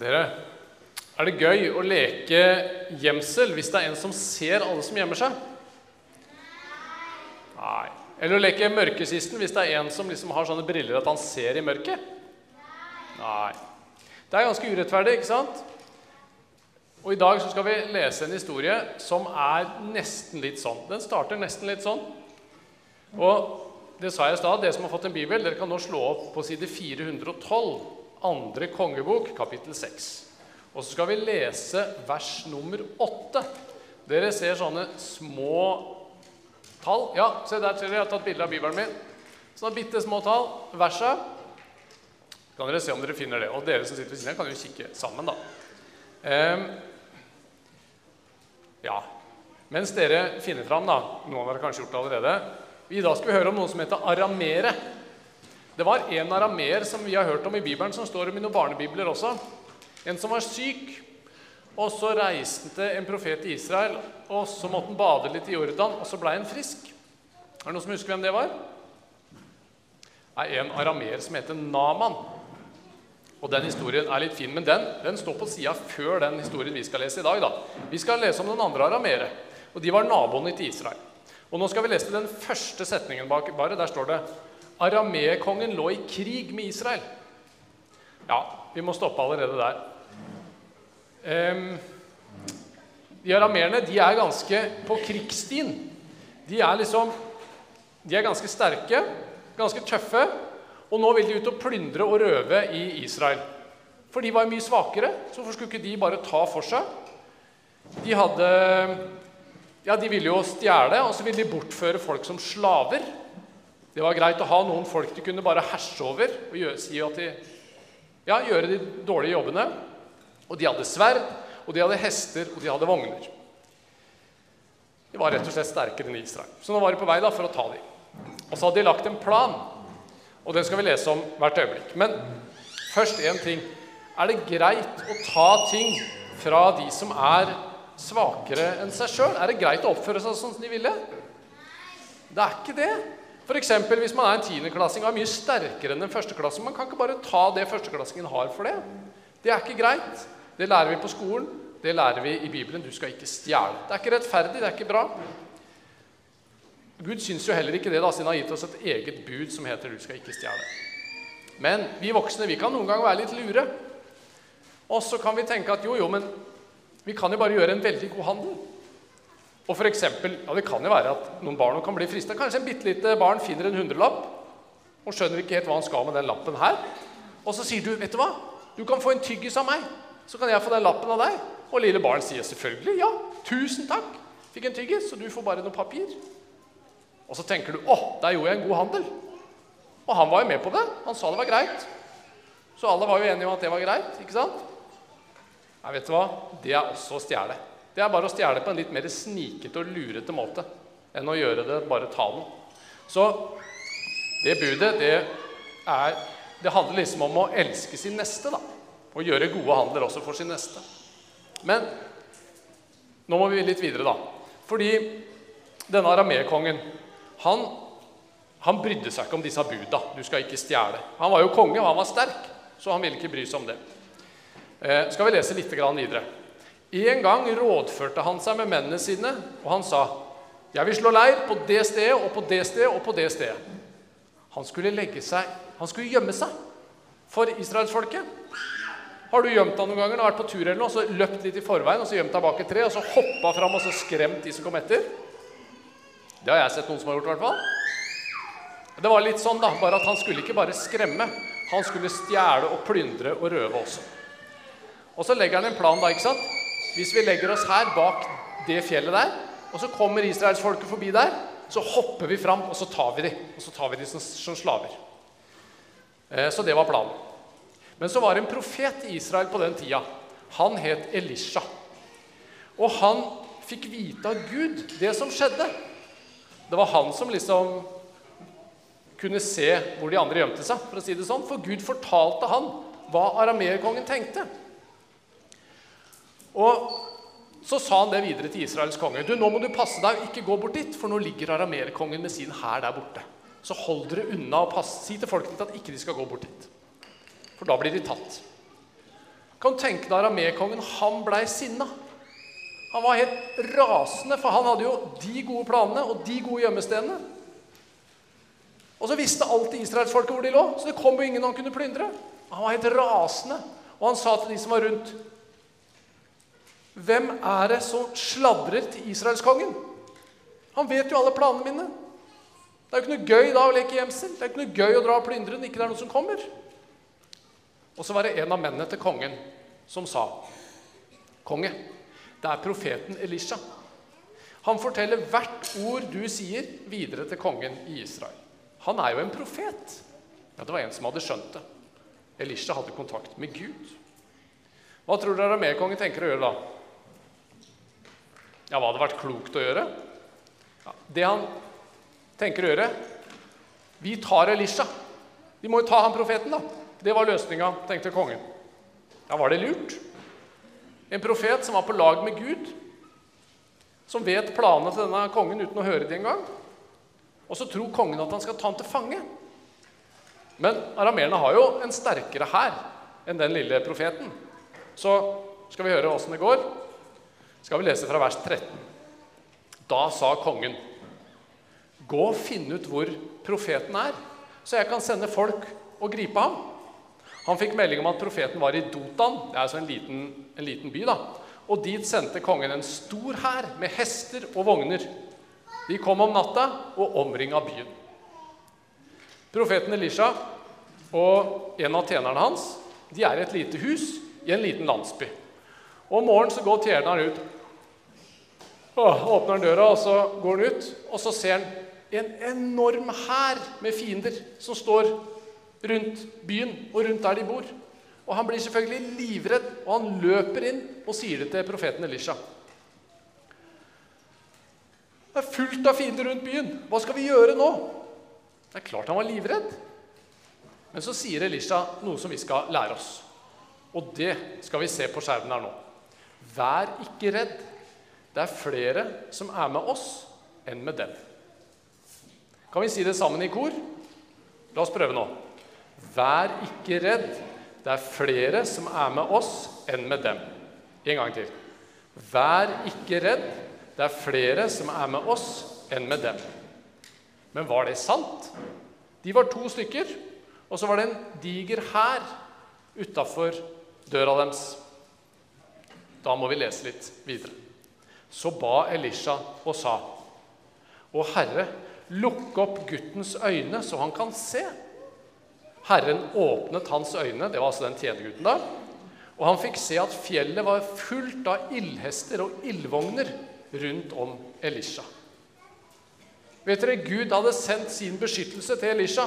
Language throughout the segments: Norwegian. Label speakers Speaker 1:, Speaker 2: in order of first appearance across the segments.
Speaker 1: Dere, er det gøy å leke gjemsel hvis det er en som ser alle som gjemmer seg? Nei. Eller å leke mørkesisten hvis det er en som liksom har sånne briller at han ser i mørket? Nei. Det er ganske urettferdig, ikke sant? Og I dag så skal vi lese en historie som er nesten litt sånn. Den starter nesten litt sånn. Og det sa jeg i stad, dere som har fått en bibel, dere kan nå slå opp på side 412, andre kongebok, kapittel 6. Og så skal vi lese vers nummer 8. Dere ser sånne små tall. Ja, se der ser dere, jeg har tatt bilde av bibelen min. Sånne bitte små tall. Versa. Kan dere se om dere finner det. Og dere som sitter ved siden av, kan jo kikke sammen, da. Um, ja. Mens dere finner fram, da, noen har kanskje gjort det allerede I dag skal vi høre om noe som heter aramere. Det var en arameer som vi har hørt om i Bibelen, som står om i noen barnebibler også. En som var syk. Og så reiste til en profet i Israel, og så måtte han bade litt i Jordan, og så ble han frisk. Er det noen som husker hvem det var? Det er en arameer som heter Naman. Og Den historien er litt fin, men den, den står på sida før den historien vi skal lese i dag. da. Vi skal lese om den andre arameere, og de var naboene til Israel. Og Nå skal vi lese den første setningen bak. bare. Der står det Arameekongen lå i krig med Israel. Ja, vi må stoppe allerede der. Um, de arameerne de er ganske på krigsstien. De er liksom De er ganske sterke, ganske tøffe. Og nå vil de ut og plyndre og røve i Israel. For de var mye svakere, så hvorfor skulle ikke de bare ta for seg? De hadde Ja, de ville jo stjele, og så ville de bortføre folk som slaver. Det var greit å ha noen folk de kunne bare herse over og gjøre, si at de, ja, gjøre de dårlige jobbene. Og de hadde sverd, og de hadde hester, og de hadde vogner. De var rett og slett sterkere enn Israel. Så nå var de på vei da for å ta dem. Og så hadde de lagt en plan, og den skal vi lese om hvert øyeblikk. Men først én ting. Er det greit å ta ting fra de som er svakere enn seg sjøl? Er det greit å oppføre seg sånn som de ville? Det er ikke det. F.eks. hvis man er en tiendeklassing og er mye sterkere enn en førsteklassing. Man kan ikke bare ta det førsteklassingen har for det. Det er ikke greit. Det lærer vi på skolen. Det lærer vi i Bibelen. Du skal ikke stjele. Det er ikke rettferdig. Det er ikke bra. Gud syns jo heller ikke det, da, siden han har gitt oss et eget bud som heter 'du skal ikke stjele'. Men vi voksne vi kan noen ganger være litt lure. Og så kan vi tenke at jo, jo, men vi kan jo bare gjøre en veldig god handel. Og for eksempel, ja, Det kan jo være at noen barn kan bli frista. Kanskje en bitte lite barn finner en hundrelapp og skjønner ikke helt hva han skal med den lappen her. Og så sier du, 'Vet du hva? Du kan få en tyggis av meg, så kan jeg få den lappen av deg.' Og lille barn sier selvfølgelig, 'Ja, tusen takk. Fikk en tyggis, så du får bare noe papir.' Og så tenker du 'Å, der gjorde jeg en god handel'. Og han var jo med på det. Han sa det var greit. Så alle var jo enige om at det var greit. ikke sant? Nei, vet du hva? Det er også å stjele. Det er bare å stjele på en litt mer snikete og lurete måte enn å gjøre det bare talen. Så det budet, det er Det handler liksom om å elske sin neste, da. Og gjøre gode handler også for sin neste. Men nå må vi litt videre, da. Fordi denne aramekongen, han, han brydde seg ikke om disse buda. Du skal ikke stjele. Han var jo konge, og han var sterk, så han ville ikke bry seg om det. Eh, skal vi lese litt videre. En gang rådførte han seg med mennene sine, og han sa, 'Jeg vil slå leir på det stedet og på det stedet og på det stedet.' Han skulle legge seg, han skulle gjemme seg for israelsfolket. Har du gjemt deg noen ganger og vært på tur eller noe, så løpt litt i forveien og så gjemt deg bak et tre og så hoppa fram og så skremt de som kom etter? Det har jeg sett noen som har gjort, i hvert fall. Det var litt sånn, da, bare at han skulle ikke bare skremme. Han skulle stjele og plyndre og røve også. Og så legger han en plan, da, ikke sant? Hvis vi legger oss her bak det fjellet der, og så kommer israelsfolket forbi der, så hopper vi fram, og så tar vi dem. Og så tar vi dem som, som slaver. Eh, så det var planen. Men så var det en profet i Israel på den tida. Han het Elisha. Og han fikk vite av Gud det som skjedde. Det var han som liksom kunne se hvor de andre gjemte seg, for å si det sånn. For Gud fortalte han hva arameerkongen tenkte. Og så sa han det videre til Israels konge. Du, nå må du passe deg ikke gå bort dit, for nå ligger aramerkongen med sin hær der borte. Så hold dere unna og pass. si til folkene at ikke de skal gå bort dit. For da blir de tatt. Kan du tenke deg aramerkongen? Han blei sinna. Han var helt rasende, for han hadde jo de gode planene og de gode gjemmestedene. Og så visste alltid israelsfolket hvor de lå, så det kom jo ingen han kunne plyndre. Han var helt rasende, og han sa til de som var rundt Hvem er det som sladrer til israelskongen? Han vet jo alle planene mine. Det er jo ikke noe gøy da å leke gjemsel. Det er ikke noe gøy å dra og plyndre når ikke det er noen som kommer. Og så var det en av mennene til kongen som sa Konge, det er profeten Elisha. Han forteller hvert ord du sier, videre til kongen i Israel. Han er jo en profet. Ja, Det var en som hadde skjønt det. Elisha hadde kontakt med Gud. Hva tror dere arameerkongen tenker å gjøre da? Ja, hva hadde vært klokt å gjøre? Ja, det han tenker å gjøre Vi tar Elisha. Vi må jo ta han profeten, da. Det var løsninga, tenkte kongen. Ja, var det lurt? En profet som var på lag med Gud, som vet planene til denne kongen uten å høre det engang. Og så tror kongen at han skal ta ham til fange. Men arameerne har jo en sterkere hær enn den lille profeten. Så skal vi høre åssen det går. Skal vi lese fra vers 13. Da sa kongen Gå og finne ut hvor profeten er, så jeg kan sende folk og gripe ham. Han fikk melding om at profeten var i Dotan, det er altså en liten, en liten by. da. Og dit sendte kongen en stor hær med hester og vogner. De kom om natta og omringa byen. Profeten Elisha og en av tjenerne hans de er i et lite hus i en liten landsby. Og Om morgenen så går tjeneren ut. Åh, åpner han døra, og så går han ut. Og så ser han en enorm hær med fiender som står rundt byen og rundt der de bor. Og Han blir selvfølgelig livredd, og han løper inn og sier det til profeten Elisha. Det er fullt av fiender rundt byen. Hva skal vi gjøre nå? Det er klart han var livredd. Men så sier Elisha noe som vi skal lære oss. Og det skal vi se på skjermen her nå. Vær ikke redd. Det er flere som er med oss, enn med dem. Kan vi si det sammen i kor? La oss prøve nå. Vær ikke redd. Det er flere som er med oss, enn med dem. En gang til. Vær ikke redd. Det er flere som er med oss, enn med dem. Men var det sant? De var to stykker, og så var det en diger hær utafor døra deres. Da må vi lese litt videre. Så ba Elisha og sa, Å Herre, lukk opp guttens øyne, så han kan se. Herren åpnet hans øyne, det var altså den tjenergutten da, og han fikk se at fjellet var fullt av ildhester og ildvogner rundt om Elisha. Vet dere, Gud hadde sendt sin beskyttelse til Elisha.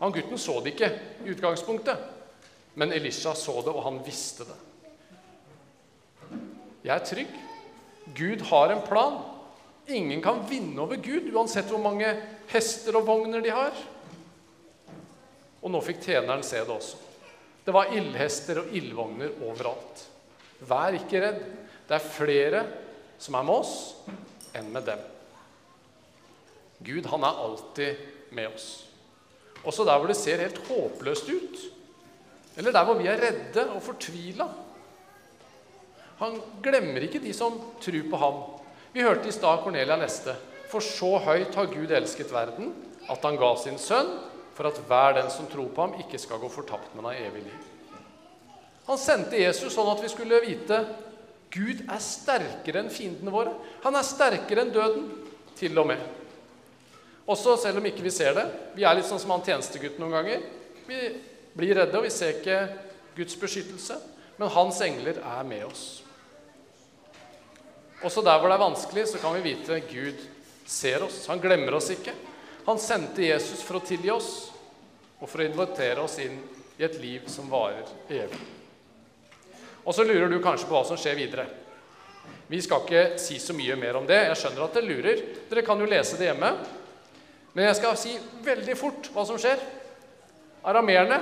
Speaker 1: Han gutten så det ikke i utgangspunktet, men Elisha så det, og han visste det. Jeg er trygg. Gud har en plan. Ingen kan vinne over Gud, uansett hvor mange hester og vogner de har. Og nå fikk tjeneren se det også. Det var ildhester og ildvogner overalt. Vær ikke redd. Det er flere som er med oss, enn med dem. Gud, han er alltid med oss. Også der hvor det ser helt håpløst ut, eller der hvor vi er redde og fortvila. Han glemmer ikke de som tror på ham. Vi hørte i stad Cornelia leste. For så høyt har Gud elsket verden, at han ga sin sønn, for at hver den som tror på ham, ikke skal gå fortapt, men ha evig liv. Han sendte Jesus sånn at vi skulle vite Gud er sterkere enn fiendene våre. Han er sterkere enn døden, til og med. Også selv om ikke vi ser det. Vi er litt sånn som han tjenestegutten noen ganger. Vi blir redde, og vi ser ikke Guds beskyttelse. Men hans engler er med oss. Også der hvor det er vanskelig, så kan vi vite Gud ser oss. Han glemmer oss ikke. Han sendte Jesus for å tilgi oss og for å invitere oss inn i et liv som varer evig. Og så lurer du kanskje på hva som skjer videre. Vi skal ikke si så mye mer om det. Jeg skjønner at det lurer. Dere kan jo lese det hjemme. Men jeg skal si veldig fort hva som skjer. Arameerne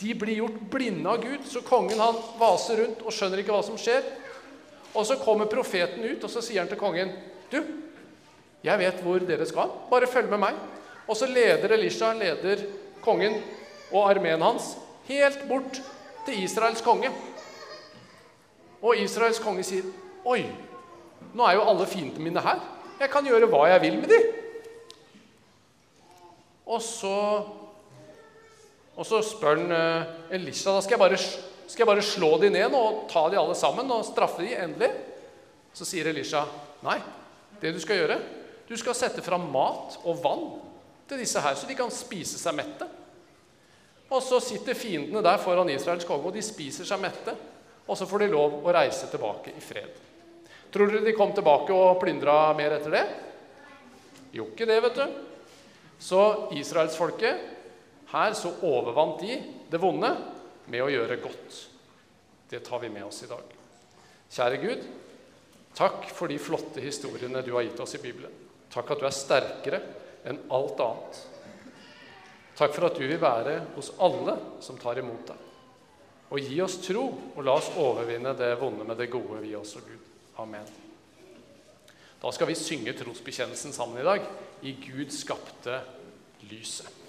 Speaker 1: de blir gjort blinde av Gud, så kongen han vaser rundt og skjønner ikke hva som skjer. Og så kommer profeten ut, og så sier han til kongen, 'Du, jeg vet hvor dere skal. Bare følg med meg.' Og så leder Elisha, leder kongen og armeen hans helt bort til Israels konge. Og Israels konge sier, 'Oi, nå er jo alle fiendene mine her. Jeg kan gjøre hva jeg vil med de.' Og så, og så spør han eh, Elisha da skal jeg, bare, skal jeg bare slå de ned nå, og ta de alle sammen og straffe de endelig. Så sier Elisha, 'Nei, det du skal gjøre, du skal sette fram mat og vann til disse her, så de kan spise seg mette.' Og så sitter fiendene der foran Israels konge, og de spiser seg mette. Og så får de lov å reise tilbake i fred. Tror dere de kom tilbake og plyndra mer etter det? Jo, ikke det, vet du. Så israelsfolket her så overvant de det vonde med å gjøre godt. Det tar vi med oss i dag. Kjære Gud, takk for de flotte historiene du har gitt oss i Bibelen. Takk at du er sterkere enn alt annet. Takk for at du vil være hos alle som tar imot deg. Og gi oss tro, og la oss overvinne det vonde med det gode, vi også, Gud. Amen. Da skal vi synge trosbekjennelsen sammen i dag. I Gud skapte lyset.